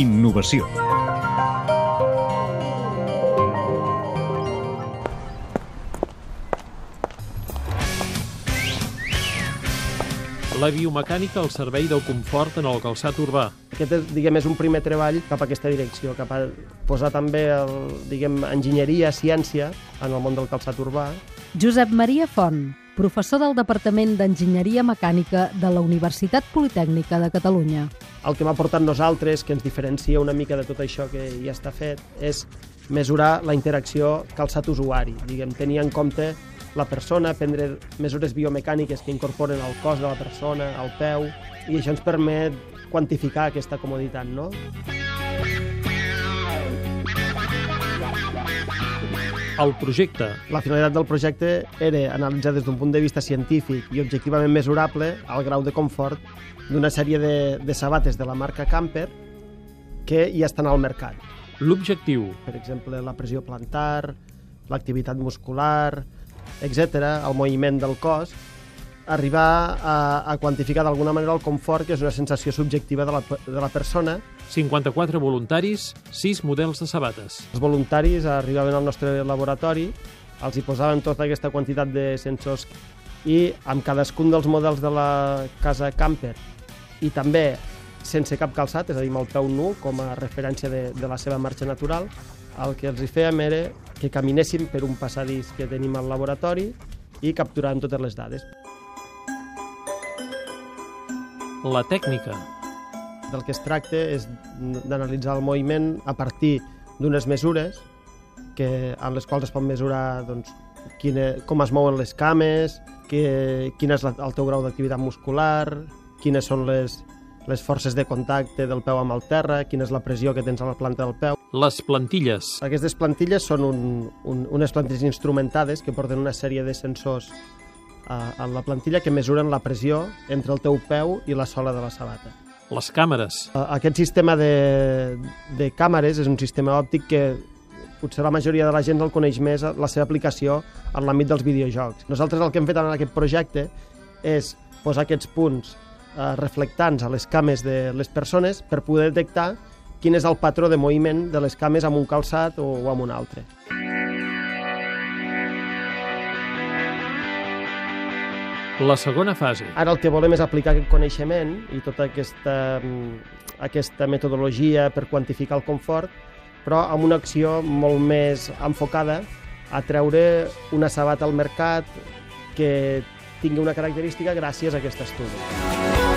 Innovació. La biomecànica al servei del confort en el calçat urbà. Aquest és, diguem, és un primer treball cap a aquesta direcció, cap a posar també, el, diguem, enginyeria, ciència en el món del calçat urbà. Josep Maria Font, professor del Departament d'Enginyeria Mecànica de la Universitat Politècnica de Catalunya. El que m'ha portat nosaltres, que ens diferencia una mica de tot això que ja està fet, és mesurar la interacció calçat-usuari, diguem, tenir en compte la persona, prendre mesures biomecàniques que incorporen al cos de la persona, al peu, i això ens permet quantificar aquesta comoditat, no? El projecte. La finalitat del projecte era analitzar des d'un punt de vista científic i objectivament mesurable el grau de confort d'una sèrie de, de sabates de la marca Camper que ja estan al mercat. L'objectiu. Per exemple, la pressió plantar, l'activitat muscular, etc, el moviment del cos, arribar a, a quantificar d'alguna manera el confort, que és una sensació subjectiva de la, de la persona. 54 voluntaris, 6 models de sabates. Els voluntaris arribaven al nostre laboratori, els hi posaven tota aquesta quantitat de sensors i amb cadascun dels models de la casa camper i també sense cap calçat, és a dir, amb el peu nu com a referència de, de la seva marxa natural, el que els hi fèiem era que caminéssim per un passadís que tenim al laboratori i capturàvem totes les dades. La tècnica. Del que es tracta és d'analitzar el moviment a partir d'unes mesures que, en les quals es pot mesurar doncs, quina, com es mouen les cames, que, quin és la, el teu grau d'activitat muscular, quines són les, les forces de contacte del peu amb el terra, quina és la pressió que tens a la planta del peu. Les plantilles. Aquestes plantilles són un, un, unes plantilles instrumentades que porten una sèrie de sensors a, a la plantilla que mesuren la pressió entre el teu peu i la sola de la sabata. Les càmeres. Aquest sistema de, de càmeres és un sistema òptic que potser la majoria de la gent el coneix més la seva aplicació en l'àmbit dels videojocs. Nosaltres el que hem fet en aquest projecte és posar aquests punts eh, reflectants a les cames de les persones per poder detectar quin és el patró de moviment de les cames amb un calçat o, o amb un altre. La segona fase. Ara el que volem és aplicar aquest coneixement i tota aquesta, aquesta metodologia per quantificar el confort, però amb una acció molt més enfocada a treure una sabata al mercat que tingui una característica gràcies a aquest estudi.